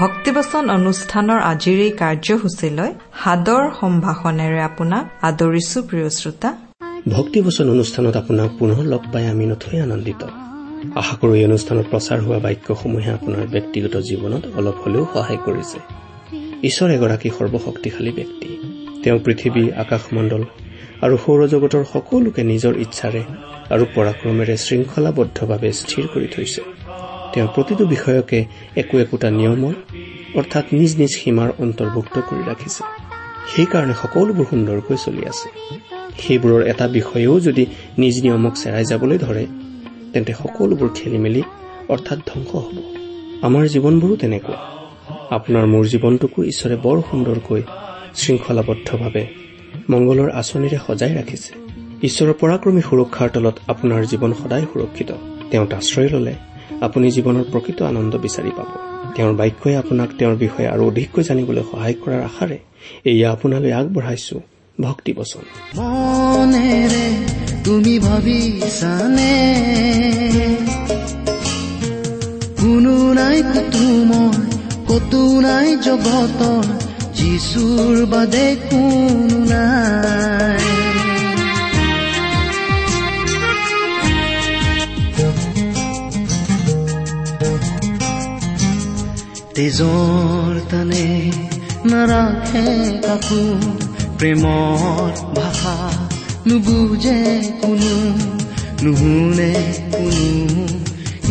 ভক্তিবচন অনুষ্ঠানৰ আজিৰ এই কাৰ্যসূচীলৈ সাদৰ সম্ভাষণেৰে আপোনাক আদৰিছো প্ৰিয় শ্ৰোতা। ভক্তিবচন অনুষ্ঠানত আপোনাক পুনৰ লগ পাই আমি নথৈ আনন্দিত। আশা কৰো এই অনুষ্ঠানত প্ৰচাৰ হোৱা বাক্যসমূহে আপোনাৰ ব্যক্তিগত জীৱনত অলপ হলেও সহায় কৰিছে। ঈশ্বৰ এগৰাকী সৰ্বশক্তিশালী ব্যক্তি। তেওঁ পৃথিৱী আকাশমণ্ডল আৰু সৌৰজগতৰ সকলোকে নিজৰ ইচ্ছাৰে আৰু পৰাক্ৰমেৰে শৃংখলাবদ্ধভাৱে স্থিৰ কৰি থৈছে। তেওঁ প্ৰতিটো বিষয়কে একো একোটা নিয়মৰ অৰ্থাৎ নিজ নিজ সীমাৰ অন্তৰ্ভুক্ত কৰি ৰাখিছে। সেইকাৰণে সকলোবোৰ সুন্দৰকৈ চলি আছে। সেইবোৰৰ এটা বিষয়েও যদি নিজ নিয়মক চেৰাই যাবলৈ ধৰে তেন্তে সকলোবোৰ খেলি মেলি অৰ্থাৎ ধ্বংস হ'ব। আমাৰ জীৱনবোৰো তেনেকুৱা। আপোনাৰ মোৰ জীৱনটোকো ঈশ্বৰে বৰ সুন্দৰকৈ শৃংখলাবদ্ধভাৱে মংগলৰ আঁচনিৰে সজাই ৰাখিছে। ঈশ্বৰৰ পৰাক্ৰমী সুৰক্ষাৰ তলত আপোনাৰ জীৱন সদায় সুৰক্ষিত। তেওঁত আশ্ৰয় ললে আপুনি জীৱনৰ প্ৰকৃত আনন্দ বিচাৰি পাব। তেওঁৰ বাক্যই আপোনাক তেওঁৰ বিষয়ে আৰু অধিককৈ জানিবলৈ সহায় কৰাৰ আশাৰে এয়া আপোনালৈ আগবঢ়াইছো। ভক্তি বচন। তুমি ভাবিছানে? কোনো নাই কতো মই কতো নাই জগতৰ যিচুৰ বাদে কোনো নাই। তেজৰ তানে নাৰাখে কাকো প্ৰেমৰ ভাষা নুবুজে কোনো নুশুনে কোনো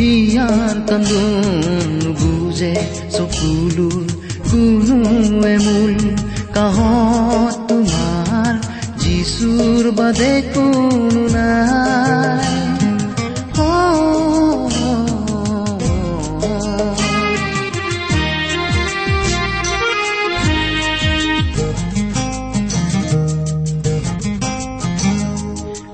ইয়াৰ কান্দোন নুবুজে চকুলোৰ কোনোৱে মূল কাহত তোমাৰ যিচুৰ বাদে কোনো নাই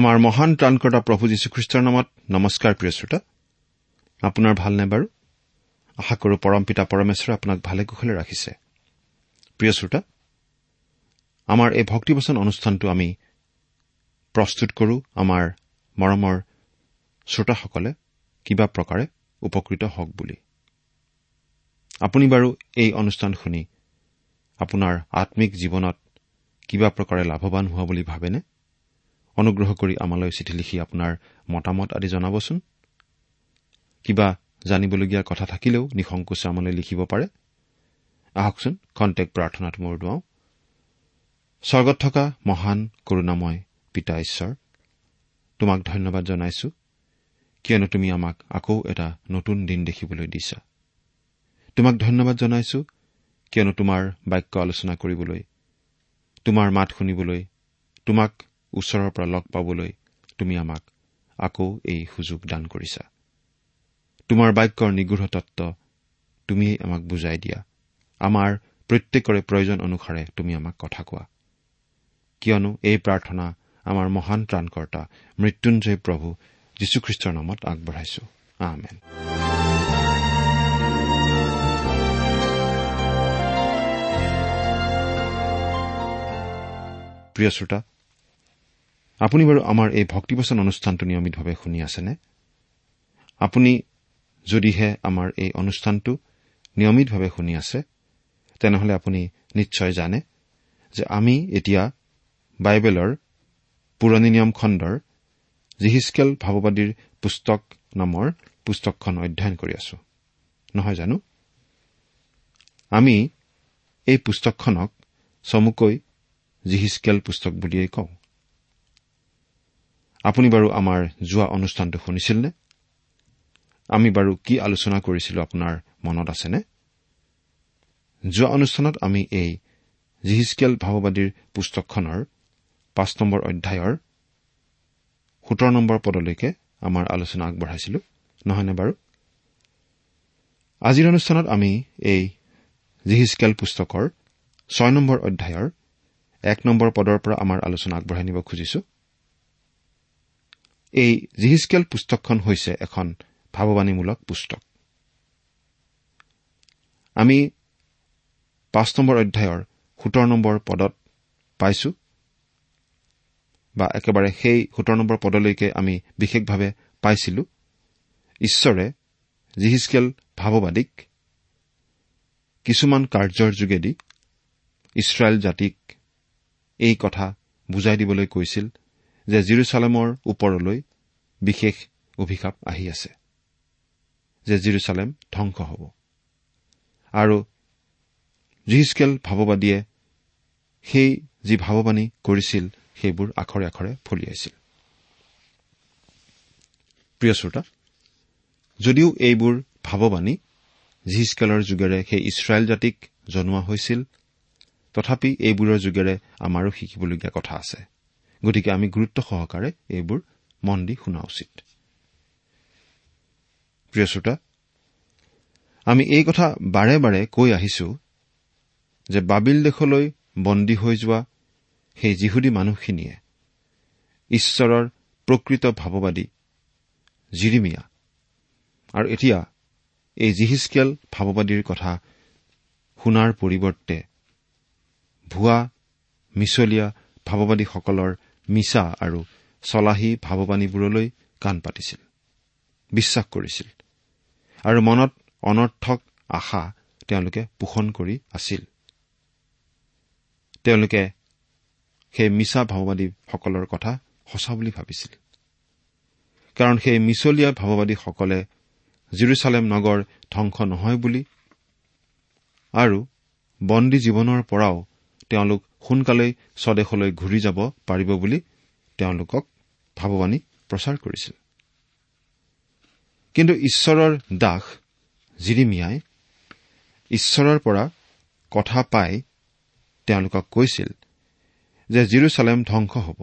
আমাৰ মহান ত্ৰাণকৰ্তা প্ৰভু যীশুখ্ৰীষ্টৰ নামত নমস্কাৰ প্ৰিয় শ্ৰোতা। আপোনাৰ ভালনে বাৰু? আশা কৰো পৰম পিতা পৰমেশ্বৰে আপোনাক ভালে কুশলে ৰাখিছে। প্ৰিয় শ্ৰোতা আমাৰ এই ভক্তিবচন অনুষ্ঠানটো আমি প্ৰস্তুত কৰো আমাৰ মৰমৰ শ্ৰোতাসকলে কিবা প্ৰকাৰে উপকৃত হওক বুলি। আপুনি বাৰু এই অনুষ্ঠান শুনি আপোনাৰ আম্মিক জীৱনত কিবা প্ৰকাৰে লাভৱান হোৱা বুলি ভাবেনে? অনুগ্ৰহ কৰি আমালৈ চিঠি লিখি আপোনাৰ মতামত আদি জনাবচোন। কিবা জানিবলগীয়া কথা থাকিলেও নিসংকোচে আমালৈ লিখিব পাৰে। আহকচোন খন্তেক প্ৰাৰ্থনাত মোৰ দুৱাওঁ। স্বৰ্গত থকা মহান কৰোণাময় পিতা ঈশ্বৰ তোমাক ধন্যবাদ জনাইছো কিয়নো তুমি আমাক আকৌ এটা নতুন দিন দেখিবলৈ দিছা। তোমাক ধন্যবাদ জনাইছো কিয়নো তোমাৰ বাক্য আলোচনা কৰিবলৈ তোমাৰ মাত শুনিবলৈ তোমাক ওচৰৰ পৰা লগ পাবলৈ তুমি আমাক আকৌ এই সুযোগ দান কৰিছা। তোমাৰ বাক্যৰ নিগৃঢ় তত্ব তুমিয়েই আমাক বুজাই দিয়া। আমাৰ প্ৰত্যেকৰে প্ৰয়োজন অনুসাৰে তুমি আমাক কথা কোৱা। কিয়নো এই প্ৰাৰ্থনা আমাৰ মহান ত্ৰাণকৰ্তা মৃত্যুঞ্জয় প্ৰভু যীশুখ্ৰীষ্টৰ নামত আগবঢ়াইছো। আমেন। প্ৰিয় শ্ৰোতা আপুনি বাৰু আমাৰ এই ভক্তিবচন অনুষ্ঠানটো নিয়মিতভাৱে শুনি আছেনে? আপুনি যদিহে আমাৰ এই অনুষ্ঠানটো নিয়মিতভাৱে শুনি আছে তেনেহলে আপুনি নিশ্চয় জানে যে আমি এতিয়া বাইবেলৰ পুৰণি নিয়ম খণ্ডৰ জিহিচকেল ভাৱবাদীৰ পুস্তক নামৰ পুস্তকখন অধ্যয়ন কৰি আছো। নহয় জানো? আমি এই পুস্তকখনক চমুকৈ জিহিচকেল পুস্তক বুলিয়েই কওঁ। আপুনি বাৰু আমাৰ যোৱা অনুষ্ঠানটো শুনিছিলনে? আমি বাৰু কি আলোচনা কৰিছিলো আপোনাৰ মনত আছেনে? যোৱা অনুষ্ঠানত আমি এই জিহিচকেল ভাৱবাদীৰ পুস্তকখনৰ পাঁচ নম্বৰ অধ্যায়ৰ সোতৰ নম্বৰ পদলৈকে আমাৰ আলোচনা আগবঢ়াইছিলো নহয়নে বাৰু? আজিৰ অনুষ্ঠানত আমি এই জিহিচকেল পুস্তকৰ ছয় নম্বৰ অধ্যায়ৰ এক নম্বৰ পদৰ পৰা আমাৰ আলোচনা আগবঢ়াই নিব খুজিছো। এই জিহিচকেল পুস্তকখন হৈছে এখন ভাৱবাণীমূলক পুস্তক। আমি পাঁচ নম্বৰ অধ্যায়ৰ সোতৰ নম্বৰ পদত পাইছো বা একেবাৰে সেই সোতৰ নম্বৰ পদলৈকে আমি বিশেষভাৱে পাইছিলো ঈশ্বৰে জিহিচকেল ভাৱবাদীক কিছুমান কাৰ্যৰ যোগেদি ইছৰাইল জাতিক এই কথা বুজাই দিবলৈ কৈছিল। যে জিৰচালেমৰ ওপৰলৈ বিশেষ অভিশাপ আহি আছে যে জিৰচালেম ধ্বংস হ'ব। আৰু জিহিচকেল ভাৱবাদীয়ে সেই যি ভাৱবাণী কৰিছিল সেইবোৰ আখৰে আখৰে ফলিয়াইছিল যদিও এইবোৰ ভাৱবাণী জিহিচকেলৰ যোগেৰে সেই ইছৰাইল জাতিক জনোৱা হৈছিল তথাপি এইবোৰৰ যোগেৰে আমাৰো শিকিবলগীয়া কথা আছে। গতিকে আমি গুৰুত্ব সহকাৰে এইবোৰ মন দি শুনা উচিত। আমি এই কথা বাৰে বাৰে কৈ আহিছো যে বাবিল দেশলৈ বন্দী হৈ যোৱা সেই যিহুদী মানুহখিনিয়ে ঈশ্বৰৰ প্ৰকৃত ভাৱবাদী জিৰিমিয়া। আৰু এতিয়া এই জিহিচকেল ভাৱবাদীৰ কথা শুনাৰ পৰিৱৰ্তে ভুৱা মিছলীয়া ভাৱবাদীসকলৰ মিছা আৰু চলাহী ভাৱবাণীবোৰলৈ কাণ পাতিছিল। বিশ্বাস কৰিছিল। আৰু মনত অনৰ্থক আশা তেওঁলোকে পোষণ কৰি আছিল। তেওঁলোকে সেই মিছা ভাৱবাদীসকলৰ কথা সঁচা বুলি ভাবিছিল। কাৰণ সেই মিছলীয়া ভাৱবাদীসকলে জিৰচালেম নগৰ ধ্বংস নহয় বুলি আৰু বন্দী জীৱনৰ পৰাও তেওঁলোক সোনকালেই স্বদেশলৈ ঘূৰি যাব পাৰিব বুলি তেওঁলোকক ভাৱবাণী প্ৰচাৰ কৰিছিল। কিন্তু ঈশ্বৰৰ দাস জিৰিমিয়াই ঈশ্বৰৰ পৰা কথা পাই তেওঁলোকক কৈছিল যে জিৰচালেম ধ্বংস হ'ব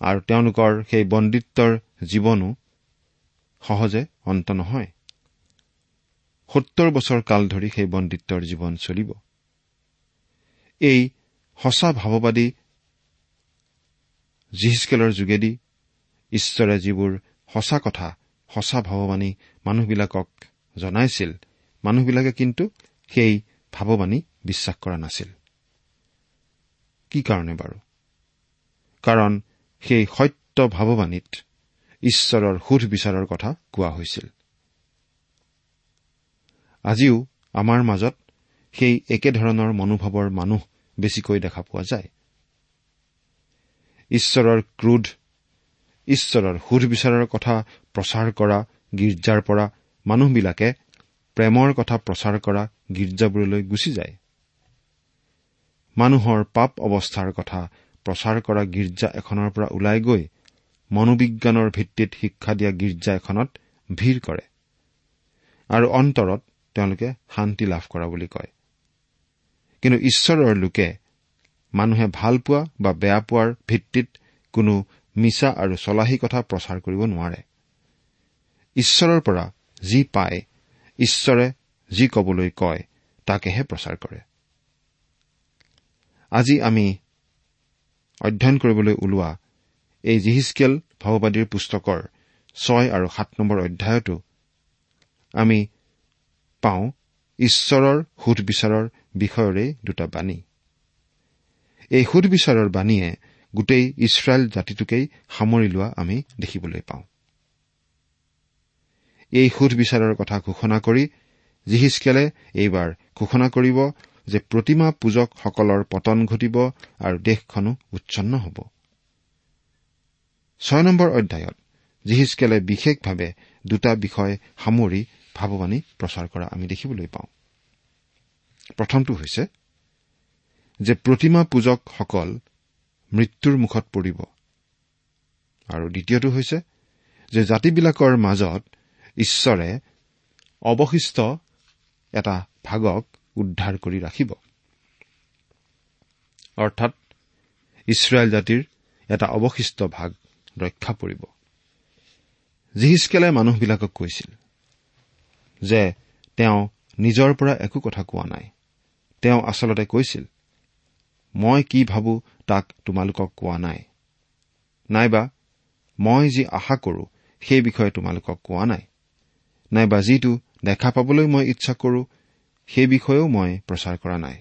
আৰু তেওঁলোকৰ সেই বন্দিত্বৰ জীৱনো সহজে অন্ত নহয়। সত্তৰ বছৰ কাল ধৰি সেই বন্দিত্বৰ জীৱন চলিব। এই সঁচা ভাৱবাদী জিহিচকেলৰ যোগেদি ঈশ্বৰে যিবোৰ সঁচা কথা সঁচা ভাৱবাণী মানুহবিলাকক জনাইছিল মানুহবিলাকে কিন্তু সেই ভাৱবাণী বিশ্বাস কৰা নাছিল। কি কাৰণে বাৰু? কাৰণ সেই সত্য ভাৱবাণীত ঈশ্বৰৰ সুধ বিচাৰৰ কথা কোৱা হৈছিল। আজিও আমাৰ মাজত সেই একেধৰণৰ মনোভাৱৰ মানুহ বেছিকৈ দেখা পোৱা যায়। ঈশ্বৰৰ ক্ৰোধ ঈশ্বৰৰ সুধ বিচাৰৰ কথা প্ৰচাৰ কৰা গীৰ্জাৰ পৰা মানুহবিলাকে প্ৰেমৰ কথা প্ৰচাৰ কৰা গীৰ্জাবোৰলৈ গুচি যায়। মানুহৰ পাপ অৱস্থাৰ কথা প্ৰচাৰ কৰা গীৰ্জা এখনৰ পৰা ওলাই গৈ মনোবিজ্ঞানৰ ভিত্তিত শিক্ষা দিয়া গীৰ্জা এখনত ভিৰ কৰে। আৰু অন্তৰত তেওঁলোকে শান্তি লাভ কৰা বুলি কয়। কিন্তু ঈশ্বৰৰ লোকে মানুহে ভাল পোৱা বা বেয়া পোৱাৰ ভিত্তিত কোনো মিছা আৰু চলাহী কথা প্ৰচাৰ কৰিব নোৱাৰে। ঈশ্বৰৰ পৰা যি পায় ঈশ্বৰে যি কবলৈ কয় তাকেহে প্ৰচাৰ কৰে। আজি আমি অধ্যয়ন কৰিবলৈ ওলোৱা এই জিহিচকেল ভাওবাদীৰ পুস্তকৰ ছয় আৰু সাত নম্বৰ অধ্যায়তো আমি পাওঁ ঈশ্বৰৰ সুধবিচাৰৰ বিষয়ৰে দুটা বাণী। এই সুধবিচাৰৰ বাণীয়ে গোটেই ইছৰাইল জাতিটোকেই সামৰি লোৱা আমি দেখিবলৈ পাওঁ। এই সুধবিচাৰৰ কথা ঘোষণা কৰি জিহিচকেলে এইবাৰ ঘোষণা কৰিব যে প্ৰতিমা পূজকসকলৰ পতন ঘটিব আৰু দেশখনো উচ্ছন্ন হ'ব। ছয় নম্বৰ অধ্যায়ত জিহিচকেলে বিশেষভাৱে দুটা বিষয় সামৰি ভাৱবাণী প্ৰচাৰ কৰা আমি দেখিবলৈ পাওঁ। প্ৰথমটো হৈছে যে প্ৰতিমা পূজকসকল মৃত্যুৰ মুখত পৰিব। আৰু দ্বিতীয়টো হৈছে যে জাতিবিলাকৰ মাজত ঈশ্বৰে অৱশিষ্ট এটা ভাগক উদ্ধাৰ কৰি ৰাখিব। অৰ্থাৎ ইছৰাইল জাতিৰ এটা অৱশিষ্ট ভাগ ৰক্ষা পৰিব। জিহিচকেলে মানুহবিলাকক কৈছিল যে তেওঁ নিজৰ পৰা একো কথা কোৱা নাই। তেওঁ আচলতে কৈছিল মই কি ভাবো তাক তোমালোকক কোৱা নাই? নাইবা মই যি আশা কৰো সেই বিষয়ে তোমালোকক কোৱা নাই? নাইবা যিটো দেখা পাবলৈ মই ইচ্ছা কৰো সেই বিষয়েও মই প্ৰচাৰ কৰা নাই।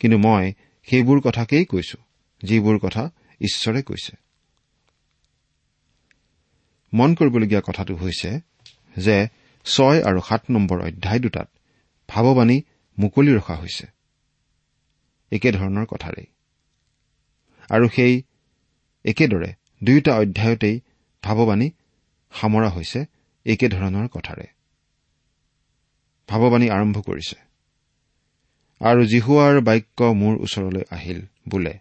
কিন্তু মই সেইবোৰ কথাকেই কৈছো যিবোৰ কথা ঈশ্বৰে কৈছে। মন কৰিবলগীয়া কথাটো হৈছে যে ছয় আৰু সাত নম্বৰ অধ্যায় দুটাত ভাৱবাণী মুকলি ৰখা হৈছে। একেধৰণৰ কথাৰেই। আৰু সেই একেদৰে দুয়োটা অধ্যায়তেই ভাৱবাণী সামৰা হৈছে একেধৰণৰ কথাৰে। ভাৱবাণী আৰম্ভ কৰিছে। আৰু জিহুৱাৰ বাক্য মোৰ ওচৰলৈ আহিল বোলে।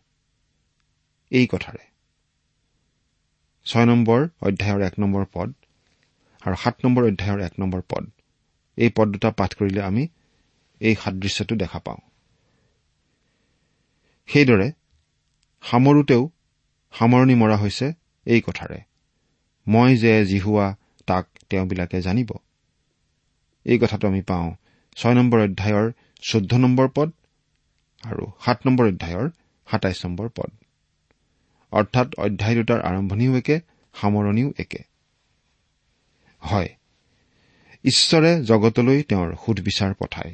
এই কথাৰে। ছয় নম্বৰ অধ্যায়ৰ এক নম্বৰ পদ আৰু সাত নম্বৰ অধ্যায়ৰ এক নম্বৰ পদ। এই পদ দুটা পাঠ কৰিলে আমি এই সাদৃশ্যটো দেখা পাওঁ। সেইদৰে সামৰোতেও সামৰণি মৰা হৈছে এই কথাৰে। মই যে জিহুৱা তাক তেওঁবিলাকে জানিব। এই কথাটো আমি পাওঁ ছয় নম্বৰ অধ্যায়ৰ চৈধ্য নম্বৰ পদ আৰু সাত নম্বৰ অধ্যায়ৰ সাতাইছ নম্বৰ পদ। অৰ্থাৎ অধ্যায় দুটাৰ আৰম্ভণিও একে সামৰণিও একে। হয়। ঈশ্বৰে জগতলৈ তেওঁৰ সুধবিচাৰ পঠায়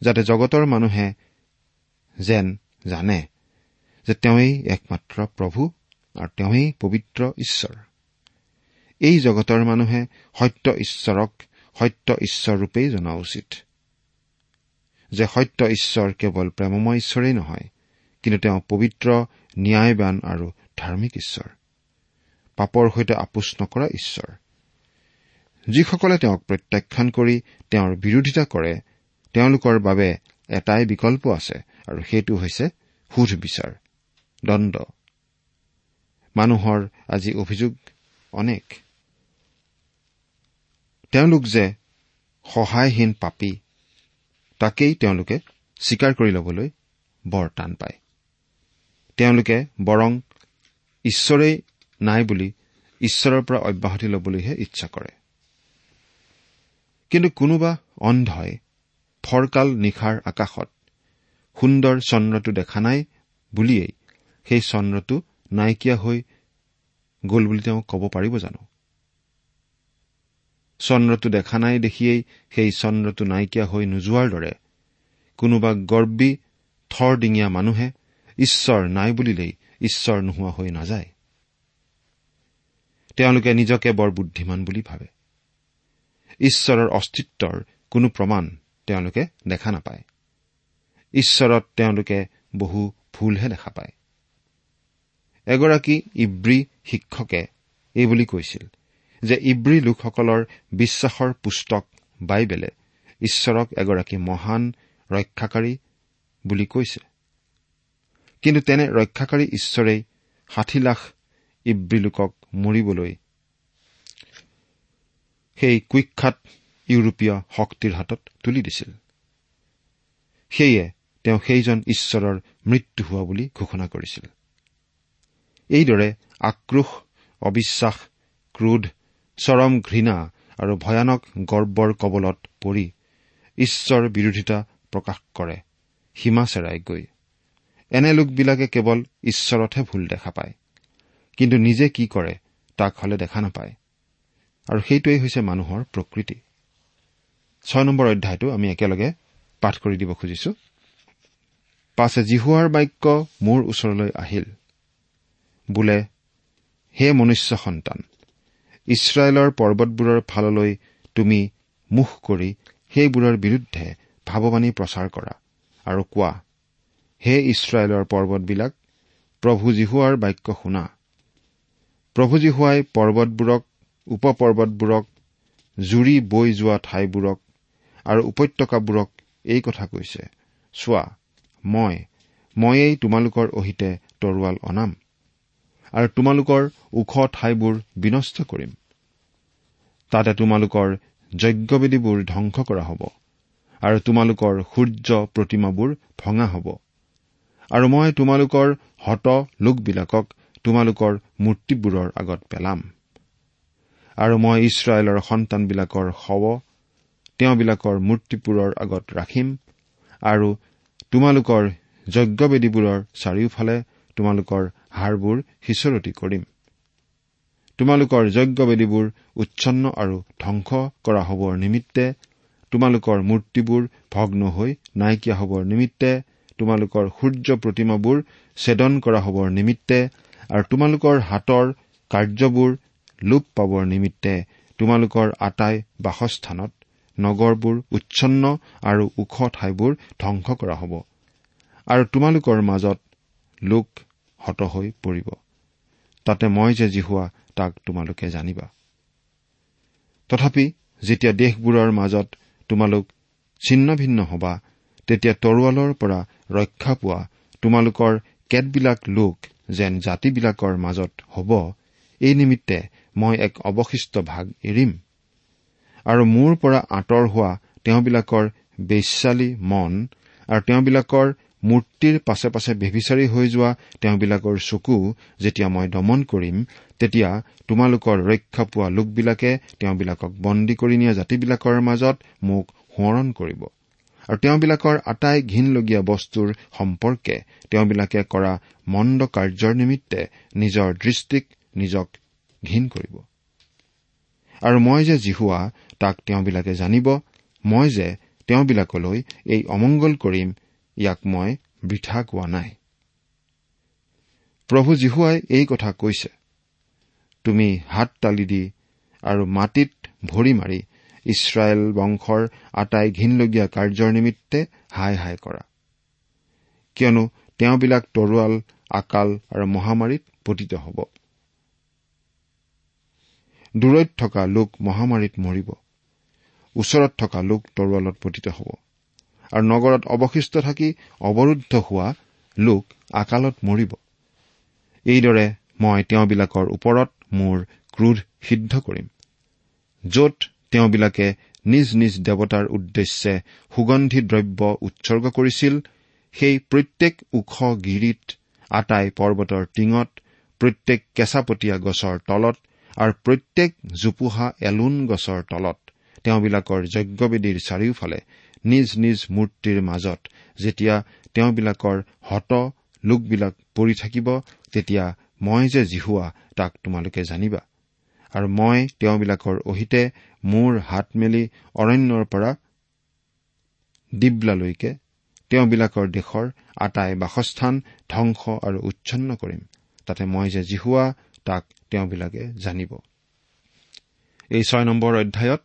যাতে জগতৰ মানুহে যেন জানে যে তেওঁই একমাত্ৰ প্ৰভু আৰু তেওঁই পবিত্ৰ ঈশ্বৰ। এই জগতৰ মানুহে সত্য ঈশ্বৰক সত্য ঈশ্বৰৰূপেই জনা উচিত যে সত্য ঈশ্বৰ কেৱল প্ৰেমময় ঈশ্বৰেই নহয় কিন্তু তেওঁ পবিত্ৰ ন্যায়বান আৰু ধাৰ্মিক ঈশ্বৰ পাপৰ সৈতে আপোচ নকৰা ঈশ্বৰ। যিসকলে তেওঁক প্ৰত্যাখ্যান কৰি তেওঁৰ বিৰোধিতা কৰে তেওঁলোকৰ বাবে এটাই বিকল্প আছে আৰু সেইটো হৈছে সুধ বিচাৰ দণ্ড। মানুহৰ আজি অভিযোগ অনেক। তেওঁলোক যে সহায়হীন পাপী তাকেই তেওঁলোকে স্বীকাৰ কৰি ল'বলৈ বৰ টান পায়। তেওঁলোকে বৰং ঈশ্বৰেই নাই বুলি ঈশ্বৰৰ পৰা অব্যাহতি ল'বলৈহে ইচ্ছা কৰে। কিন্তু কোনোবা অন্ধই ফৰকাল নিশাৰ আকাশত সুন্দৰ চন্দ্ৰটো দেখা নাই বুলিয়েই সেই চন্দ্ৰটো নাইকিয়া হৈ গ'ল বুলি তেওঁ ক'ব পাৰিব জানো? চন্দ্ৰটো দেখা নাই দেখিয়েই সেই চন্দ্ৰটো নাইকিয়া হৈ নোযোৱাৰ দৰে কোনোবা গৰ্বী থৰডিঙীয়া মানুহে ঈশ্বৰ নাই বুলিলেই ঈশ্বৰ নোহোৱা হৈ নাযায়। তেওঁলোকে নিজকে বৰ বুদ্ধিমান বুলি ভাবে। ঈশ্বৰৰ অস্তিত্বৰ কোনো প্ৰমাণ তেওঁলোকে দেখা নাপায়। ঈশ্বৰত তেওঁলোকে বহু ভুলহে দেখা পায়। এগৰাকী ইব্ৰী শিক্ষকে এইবুলি কৈছিল যে ইব্ৰী লোকসকলৰ বিশ্বাসৰ পুস্তক বাইবেলে ঈশ্বৰক এগৰাকী মহান ৰক্ষাকাৰী বুলি কৈছে। কিন্তু তেনে ৰক্ষাকাৰী ঈশ্বৰেই ষাঠি লাখ ইব্ৰী লোকক মৰিবলৈ সেই কুখ্যাত ইউৰোপীয় শক্তিৰ হাতত তুলি দিছিল। সেয়ে তেওঁ সেইজন ঈশ্বৰৰ মৃত্যু হোৱা বুলি ঘোষণা কৰিছিল। এইদৰে আক্ৰোশ অবিশ্বাস ক্ৰোধ চৰম ঘৃণা আৰু ভয়ানক গৰ্বৰ কবলত পৰি ঈশ্বৰ বিৰোধিতা প্ৰকাশ কৰে সীমা চেৰাই গৈ। এনে লোকবিলাকে কেৱল ঈশ্বৰতহে ভুল দেখা পায় কিন্তু নিজে কি কৰে তাক হলে দেখা নাপায়। আৰু সেইটোৱেই হৈছে মানুহৰ প্ৰকৃতি। ছয় নম্বৰ অধ্যায়টো আমি একেলগে পাঠ কৰি দিব খুজিছো। পাছে জিহুৱাৰ বাক্য মোৰ ওচৰলৈ আহিল। বোলে হে মনুষ্য সন্তান ইছৰাইলৰ পৰ্বতবোৰৰ ফাললৈ তুমি মুখ কৰি সেইবোৰৰ বিৰুদ্ধে ভাৱবাণী প্ৰচাৰ কৰা আৰু কোৱা হে ইছৰাইলৰ পৰ্বতবিলাক প্ৰভু জিহুৱাৰ বাক্য শুনা। প্ৰভু জীহুৱাই পৰ্বতবোৰক উপ পৰ্বতবোৰক জুৰি বৈ যোৱা ঠাইবোৰক আৰু উপত্যকাবোৰক এই কথা কৈছে চোৱা মই ময়েই তোমালোকৰ অহিতে তৰোৱাল অনাম আৰু তোমালোকৰ ওখ ঠাইবোৰ বিনষ্ট কৰিম। তাতে তোমালোকৰ যজ্ঞবেদীবোৰ ধ্বংস কৰা হ'ব আৰু তোমালোকৰ সূৰ্য প্ৰতিমাবোৰ ভঙা হ'ব আৰু মই তোমালোকৰ হত লোকবিলাকক তোমালোকৰ মূৰ্তিবোৰৰ আগত পেলাম। আৰু মই ইছৰাইলৰ সন্তানবিলাকৰ শৱ তেওঁবিলাকৰ মূৰ্তিবোৰৰ আগত ৰাখিম আৰু তোমালোকৰ যজ্ঞবেদীবোৰৰ চাৰিওফালে তোমালোকৰ হাড়বোৰ সিঁচৰতি কৰিম। তোমালোকৰ যজ্ঞবেদীবোৰ উচ্ছন্ন আৰু ধ্বংস কৰা হবৰ নিমিত্তে তোমালোকৰ মূৰ্তিবোৰ ভগ্ন হৈ নাইকিয়া হবৰ নিমিত্তে তোমালোকৰ সূৰ্য প্ৰতিমাবোৰ ছেদন কৰা হবৰ নিমিত্তে আৰু তোমালোকৰ হাতৰ কাৰ্যবোৰ লোপ পাবৰ নিমিত্তে তোমালোকৰ আটাই বাসস্থানত নগৰবোৰ উচ্ছন্ন আৰু ওখ ঠাইবোৰ ধ্বংস কৰা হ'ব। আৰু তোমালোকৰ মাজত লোক হত হৈ পৰিব। তাতে মই যে যি হোৱা তাক তোমালোকে জানিবা। তথাপি যেতিয়া দেশবোৰৰ মাজত তোমালোক ছিন্ন ভিন্ন হবা তেতিয়া তৰোৱালৰ পৰা ৰক্ষা পোৱা তোমালোকৰ কেতবিলাক লোক যেন জাতিবিলাকৰ মাজত হ'ব এই নিমিত্তে মই এক অৱশিষ্ট ভাগ এৰিম। আৰু মোৰ পৰা আঁতৰ হোৱা তেওঁবিলাকৰ বেশ্যালী মন আৰু তেওঁবিলাকৰ মূৰ্তিৰ পাছে পাছে বেভিচাৰী হৈ যোৱা তেওঁবিলাকৰ চকু যেতিয়া মই দমন কৰিম তেতিয়া তোমালোকৰ ৰক্ষা পোৱা লোকবিলাকে তেওঁবিলাকক বন্দী কৰি নিয়া জাতিবিলাকৰ মাজত মোক সোঁৱৰণ কৰিব। আৰু তেওঁবিলাকৰ আটাই ঘীনলগীয়া বস্তুৰ সম্পৰ্কে তেওঁবিলাকে কৰা মন্দ কাৰ্যৰ নিমিত্তে নিজৰ দৃষ্টিক নিজক ঘীন কৰিব। আৰু মই যে জিহুৱা তাক তেওঁবিলাকে জানিব মই যে তেওঁবিলাকলৈ এই অমংগল কৰিম ইয়াক মই বৃথা কোৱা নাই। প্ৰভু জীহুৱাই এই কথা কৈছে। তুমি হাত তালি দি আৰু মাটিত ভৰি মাৰি ইছৰাইল বংশৰ আটাই ঘীনলগীয়া কাৰ্যৰ নিমিত্তে হাই হাই কৰা। কিয়নো তেওঁবিলাক তৰোৱাল আকাল আৰু মহামাৰীত পতিত হ'ব। দূৰৈত থকা লোক মহামাৰীত মৰিব। ওচৰত থকা লোক তৰোৱালত পতিত হ'ব। আৰু নগৰত অৱশিষ্ট থাকি অৱৰুদ্ধ হোৱা লোক আকালত মৰিব। এইদৰে মই তেওঁবিলাকৰ ওপৰত মোৰ ক্ৰোধ সিদ্ধ কৰিম য'ত তেওঁবিলাকে নিজ নিজ দেৱতাৰ উদ্দেশ্যে সুগন্ধি দ্ৰব্য উৎসৰ্গ কৰিছিল সেই প্ৰত্যেক ওখ গিৰিত আটাই পৰ্বতৰ টিঙত প্ৰত্যেক কেঁচাপতীয়া গছৰ তলত আৰু প্ৰত্যেক জোপোহা এলোন গছৰ তলত তেওঁবিলাকৰ যজ্ঞবেদীৰ চাৰিওফালে নিজ নিজ মূৰ্তিৰ মাজত যেতিয়া তেওঁবিলাকৰ হত লোকবিলাক পৰি থাকিব তেতিয়া মই যে জিহুৱা তাক তোমালোকে জানিবা। আৰু মই তেওঁবিলাকৰ অহিতে মোৰ হাত মেলি অৰণ্যৰ পৰা ডিবলালৈকে তেওঁবিলাকৰ দেশৰ আটাই বাসস্থান ধ্বংস আৰু উচ্ছন্ন কৰিম। তাতে মই যে জিহুৱা তাক তেওঁবিলাকে জানিব। এই ছয় নম্বৰ অধ্যায়ত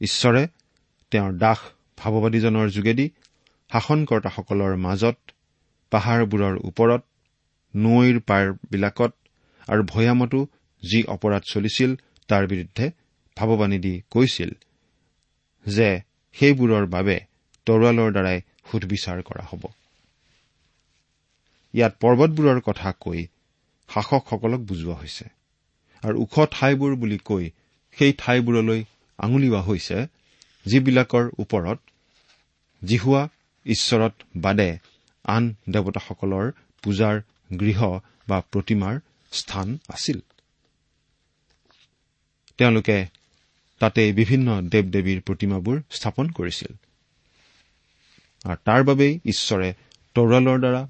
ঈশ্বৰে তেওঁৰ দাস ভাৱবাদীজনৰ যোগেদি শাসনকৰ্তাসকলৰ মাজত পাহাৰবোৰৰ ওপৰত নৈৰ পাৰবিলাকত আৰু ভৈয়ামতো যি অপৰাধ চলিছিল তাৰ বিৰুদ্ধে ভাৱবাণী দি কৈছিল যে সেইবোৰৰ বাবে তৰোৱালৰ দ্বাৰাই সুধবিচাৰ কৰা হ'ব। ইয়াত পৰ্বতবোৰৰ কথা কৈ শাসকসকলক বুজোৱা হৈছে। আৰু ওখ ঠাইবোৰ বুলি কৈ সেই ঠাইবোৰলৈ আঙুলিওৱা হৈছে যিবিলাকৰ ওপৰত জিহুৱা ঈশ্বৰত বাদে আন দেৱতাসকলৰ পূজাৰ গৃহ বা প্ৰতিমাৰ স্থান আছিল। তেওঁলোকে তাতে বিভিন্ন দেৱ দেৱীৰ প্ৰতিমাবোৰ স্থাপন কৰিছিল। আৰু তাৰ বাবেই ঈশ্বৰে তৰোৱালৰ দ্বাৰা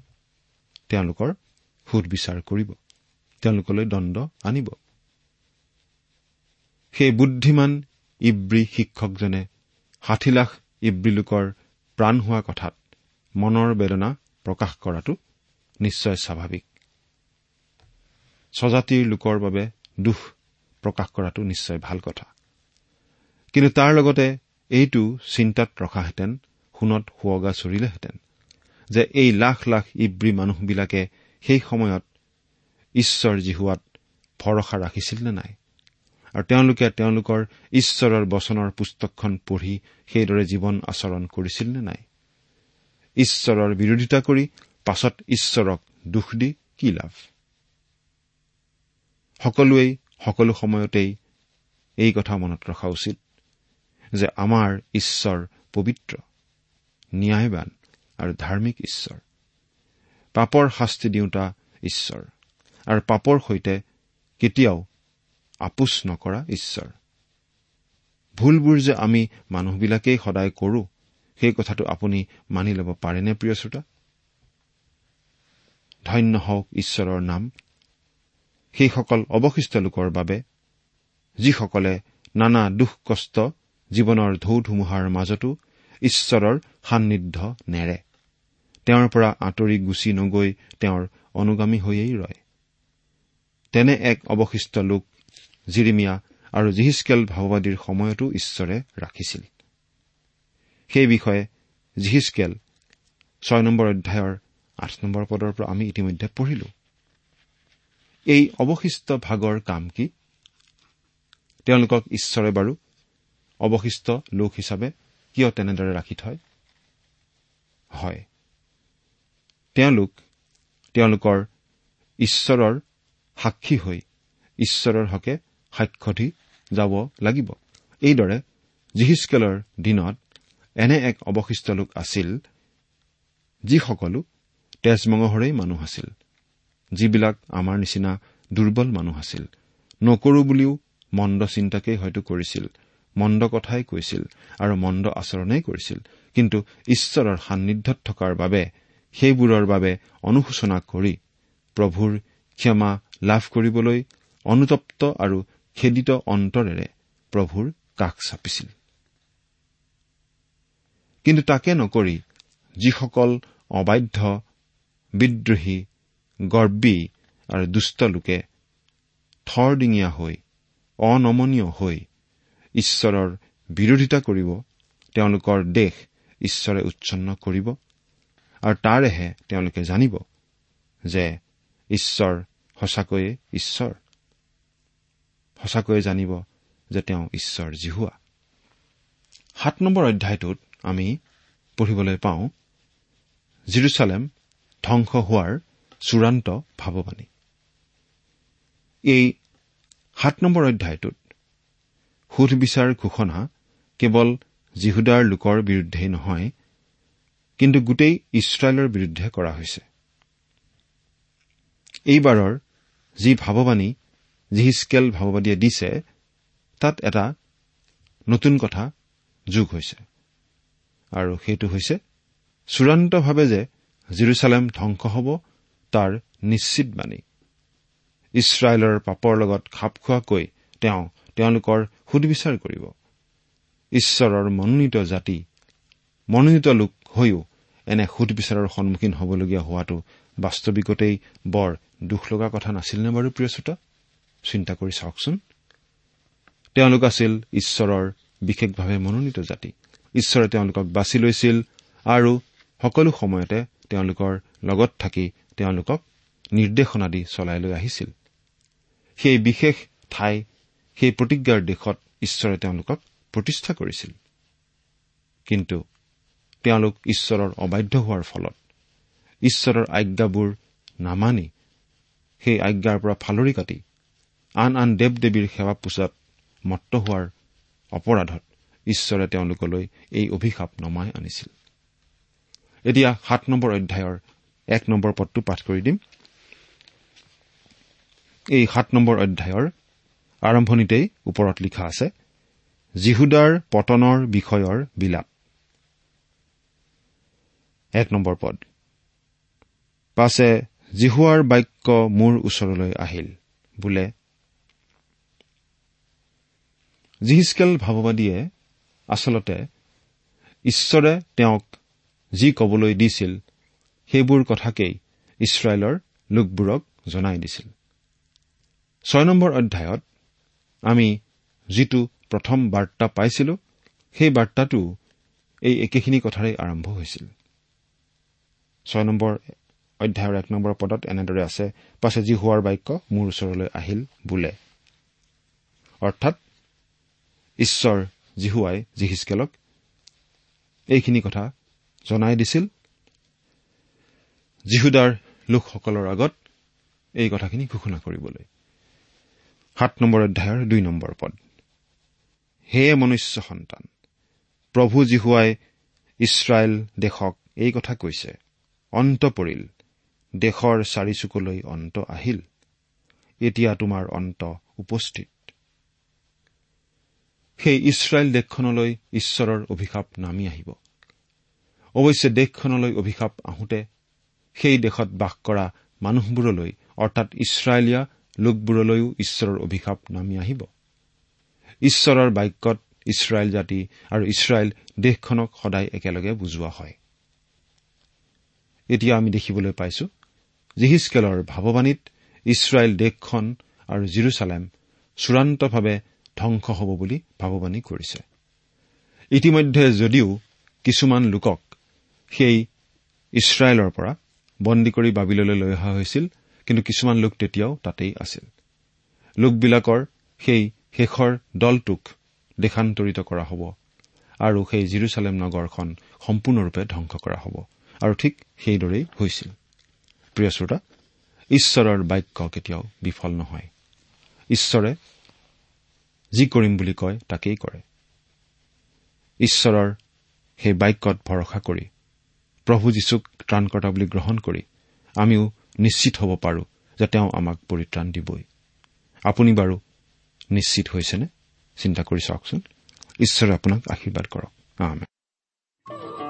তেওঁলোকৰ সুধবিচাৰ কৰিব। তেওঁলোকলৈ দণ্ড আনিব। সেই বুদ্ধিমান ইব্ৰী শিক্ষকজনে ষাঠি লাখ ইব্ৰী লোকৰ প্ৰাণ হোৱা কথাত মনৰ বেদনা প্ৰকাশ কৰাটো নিশ্চয় স্বাভাৱিক। স্বজাতিৰ লোকৰ বাবে দুখ প্ৰকাশ কৰাটো নিশ্চয় ভাল কথা। কিন্তু তাৰ লগতে এইটো চিন্তাত ৰখাহেঁতেন সোণত সুৱগা চৰিলেহেঁতেন যে এই লাখ লাখ ইব্ৰী মানুহবিলাকে সেই সময়ত ঈশ্বৰ জিহুৱাত ভৰসা ৰাখিছিল নে নাই? আৰু তেওঁলোকে তেওঁলোকৰ ঈশ্বৰৰ বচনৰ পুস্তকখন পঢ়ি সেইদৰে জীৱন আচৰণ কৰিছিল নে নাই? ঈশ্বৰৰ বিৰোধিতা কৰি পাছত ঈশ্বৰক দোষ দি কি লাভ? সকলোৱেই সকলো সময়তেই এই কথা মনত ৰখা উচিত যে আমাৰ ঈশ্বৰ পবিত্ৰ ন্যায়বান আৰু ধাৰ্মিক ঈশ্বৰ। পাপৰ শাস্তি দিওঁতা ঈশ্বৰ। আৰু পাপৰ সৈতে কেতিয়াও আপোচ নকৰা ঈশ্বৰ। ভুলবোৰ যে আমি মানুহবিলাকেই সদায় কৰো সেই কথাটো আপুনি মানি ল'ব পাৰেনে প্ৰিয় শ্ৰোতা? ধন্য হওক ঈশ্বৰৰ নাম। সেইসকল অৱশিষ্ট লোকৰ বাবে যিসকলে নানা দুখ কষ্ট জীৱনৰ ঢৌ ধুমুহাৰ মাজতো ঈশ্বৰৰ সান্নিধ্য নেৰে তেওঁৰ পৰা আঁতৰি গুচি নগৈ তেওঁৰ অনুগামী হৈয়েই ৰয়। তেনে এক অৱশিষ্ট লোক জিৰিমিয়া আৰু জিহিচকেল ভাওবাদীৰ সময়তো ঈশ্বৰে ৰাখিছিল। সেই বিষয়ে জিহিচকেল ছয় নম্বৰ অধ্যায়ৰ আঠ নম্বৰ পদৰ পৰা আমি ইতিমধ্যে পঢ়িলো। এই অৱশিষ্ট ভাগৰ কাম কি? তেওঁলোকক ঈশ্বৰে বাৰু অৱশিষ্ট লোক হিচাপে কিয় তেনেদৰে ৰাখি থয়? হয়। তেওঁলোক তেওঁলোকৰ ঈশ্বৰৰ সাক্ষী হৈ ঈশ্বৰৰ হকে সাক্ষ্য দি যাব লাগিব। এইদৰে জিহিচকেলৰ দিনত এনে এক অৱশিষ্ট লোক আছিল যিসকলো তেজমঙহৰেই মানুহ আছিল যিবিলাক আমাৰ নিচিনা দুৰ্বল মানুহ আছিল। নকৰো বুলিও মন্দ চিন্তাকেই হয়তো কৰিছিল মন্দ কথাই কৈছিল আৰু মন্দ আচৰণেই কৰিছিল। কিন্তু ঈশ্বৰৰ সান্নিধ্যত থকাৰ বাবে সেইবোৰৰ বাবে অনুশোচনা কৰি প্ৰভুৰ ক্ষমা লাভ কৰিবলৈ অনুতপ্ত আৰু খেদিত অন্তৰেৰে প্ৰভুৰ কাষ চাপিছিল। কিন্তু তাকে নকৰি যিসকল অবাধ্য বিদ্ৰোহী গৰ্বী আৰু দুষ্ট লোকে থৰডিঙীয়া হৈ অনমনীয় হৈ ঈশ্বৰৰ বিৰোধিতা কৰিব তেওঁলোকৰ দেশ ঈশ্বৰে উচ্ছন্ন কৰিব আৰু তাৰেহে তেওঁলোকে জানিব যে ঈশ্বৰ সঁচাকৈয়ে ঈশ্বৰ। সঁচাকৈয়ে জানিব যে তেওঁ ঈশ্বৰ জিহুৱা। সাত নম্বৰ অধ্যায়টোত আমি পঢ়িবলৈ পাওঁ জিৰচালেম ধ্বংস হোৱাৰ চূড়ান্ত ভাৱবাণী এই সাত নম্বৰ অধ্যায়টোত সুধবিচাৰ ঘোষণা কেৱল জিহুদাৰ লোকৰ বিৰুদ্ধেই নহয় কিন্তু গোটেই ইছৰাইলৰ বিৰুদ্ধে কৰা হৈছে। এইবাৰৰ যি ভাৱবাণী জিহিচকেল ভাৱবাদীয়ে দিছে তাত এটা নতুন কথা যোগ হৈছে। আৰু সেইটো হৈছে চূড়ান্তভাৱে যে জিৰচালেম ধ্বংস হ'ব তাৰ নিশ্চিত বাণী। ইছৰাইলৰ পাপৰ লগত খাপ খোৱাকৈ তেওঁ তেওঁলোকৰ সুদবিচাৰ কৰিব। ঈশ্বৰৰ মনোনীত জাতি মনোনীত লোক হৈও এনে সুদবিচাৰৰ সন্মুখীন হ'বলগীয়া হোৱাটো বাস্তৱিকতেই বৰ দুখ লগা কথা নাছিল নে বাৰু প্ৰিয় শ্ৰোতা? চিন্তা কৰি চাওকচোন। তেওঁলোক আছিল ঈশ্বৰৰ বিশেষভাৱে মনোনীত জাতি। ঈশ্বৰে তেওঁলোকক বাছি লৈছিল আৰু সকলো সময়তে তেওঁলোকৰ লগত থাকি তেওঁলোকক নিৰ্দেশনা দি চলাই লৈ আহিছিল। সেই বিশেষ ঠাই সেই প্ৰতিজ্ঞাৰ দেশত ঈশ্বৰে তেওঁলোকক প্ৰতিষ্ঠা কৰিছিল। কিন্তু তেওঁলোক ঈশ্বৰৰ অবাধ্য হোৱাৰ ফলত ঈশ্বৰৰ আজ্ঞাবোৰ নামানি সেই আজ্ঞাৰ পৰা ফালৰি কাটি আন আন দেৱ দেৱীৰ সেৱা পূজাত মত্ত হোৱাৰ অপৰাধত ঈশ্বৰে তেওঁলোকলৈ এই অভিশাপ নমাই আনিছিল। এতিয়া সাত নম্বৰ অধ্যায়ৰ এক নম্বৰ পদটো পাঠ কৰি দিম। এই সাত নম্বৰ অধ্যায়ৰ আৰম্ভণিতেই ওপৰত লিখা আছে জিহুদাৰ পতনৰ বিষয়ৰ বিলাপ। এক নম্বৰ পদ। পাছে জিহুৱাৰ বাক্য মোৰ ওচৰলৈ আহিল। বোলে জিহিচকেল ভাৱবাদীয়ে আচলতে ঈশ্বৰে তেওঁক যি কবলৈ দিছিল সেইবোৰ কথাকেই ইছৰাইলৰ লোকবোৰক জনাই দিছিল। ছয় নম্বৰ অধ্যায়ত আমি যিটো প্ৰথম বাৰ্তা পাইছিলো সেই বাৰ্তাটো এই একেখিনি কথাৰেই আৰম্ভ হৈছিল। ছয় নম্বৰ অধ্যায়ৰ এক নম্বৰ পদত এনেদৰে আছে পাছে যি হোৱাৰ বাক্য মোৰ ওচৰলৈ আহিল বোলে। অৰ্থাৎ ঈশ্বৰ জিহুৱাই জিহিচকেলক এইখিনি কথা জনাই দিছিল জিহুদাৰ লোকসকলৰ আগত এই কথাখিনি ঘোষণা কৰিবলৈ। সাত নম্বৰ অধ্যায়ৰ দুই নম্বৰ পদ সেয়ে মনুষ্য সন্তান প্ৰভু জিহুৱাই ইছৰাইল দেশক এই কথা কৈছে অন্ত পৰিল। দেশৰ চাৰিচুকলৈ অন্ত আহিল। এতিয়া তোমাৰ অন্ত উপস্থিত। সেই ইছৰাইল দেশখনলৈ ঈশ্বৰৰ অভিশাপ নামি আহিব। অৱশ্যে দেশখনলৈ অভিশাপ আহোঁতে সেই দেশত বাস কৰা মানুহবোৰলৈ অৰ্থাৎ ইছৰাইলীয়া লোকবোৰলৈও ঈশ্বৰৰ অভিশাপ নামি আহিব। ঈশ্বৰৰ বাক্যত ইছৰাইল জাতি আৰু ইছৰাইল দেশখনক সদায় একেলগে বুজোৱা হয়। এতিয়া আমি দেখিবলৈ পাইছো জিহিচকেলৰ ভাৱবাণীত ইছৰাইল দেশখন আৰু জিৰচালেম চূড়ান্তভাৱে ধ্বংস হ'ব বুলি ভাৱবাণী কৰিছে। ইতিমধ্যে যদিও কিছুমান লোকক সেই ইছৰাইলৰ পৰা বন্দী কৰি বাবিললৈ লৈ অহা হৈছিল কিন্তু কিছুমান লোক তেতিয়াও তাতেই আছিল। লোকবিলাকৰ সেই শেষৰ দলটোক দেশান্তৰিত কৰা হ'ব আৰু সেই জিৰচালেম নগৰখন সম্পূৰ্ণৰূপে ধ্বংস কৰা হ'ব। আৰু ঠিক সেইদৰেই হৈছিল। প্ৰিয় শ্ৰোতা ঈশ্বৰৰ বাক্য কেতিয়াও বিফল নহয়। ঈশ্বৰে যি কৰিম বুলি কয় তাকেই কৰে। ঈশ্বৰৰ সেই বাক্যত ভৰসা কৰি প্ৰভু যীশুক ত্ৰাণকৰ্তা বুলি গ্ৰহণ কৰি আমিও নিশ্চিত হ'ব পাৰো যে তেওঁ আমাক পৰিত্ৰাণ দিবই। আপুনি বাৰু নিশ্চিত হৈছেনে? চিন্তা কৰি চাওকচোন। ঈশ্বৰে আপোনাক আশীৰ্বাদ কৰক।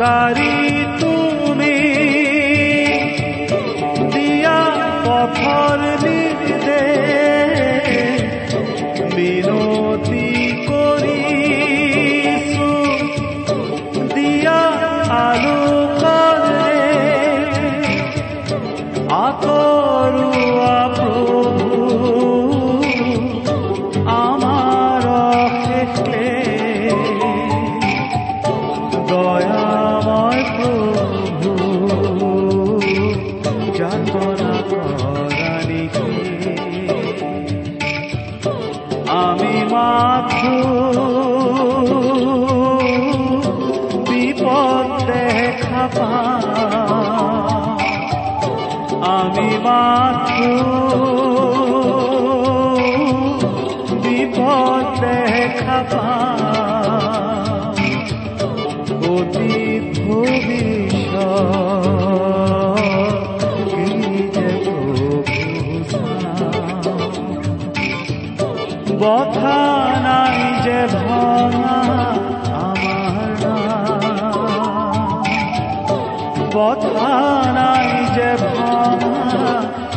दारी আমি মাত্র বিপদ দেখা পা অতি বথা নাই যে ভঙা আমার বথা ಮಾಡಿ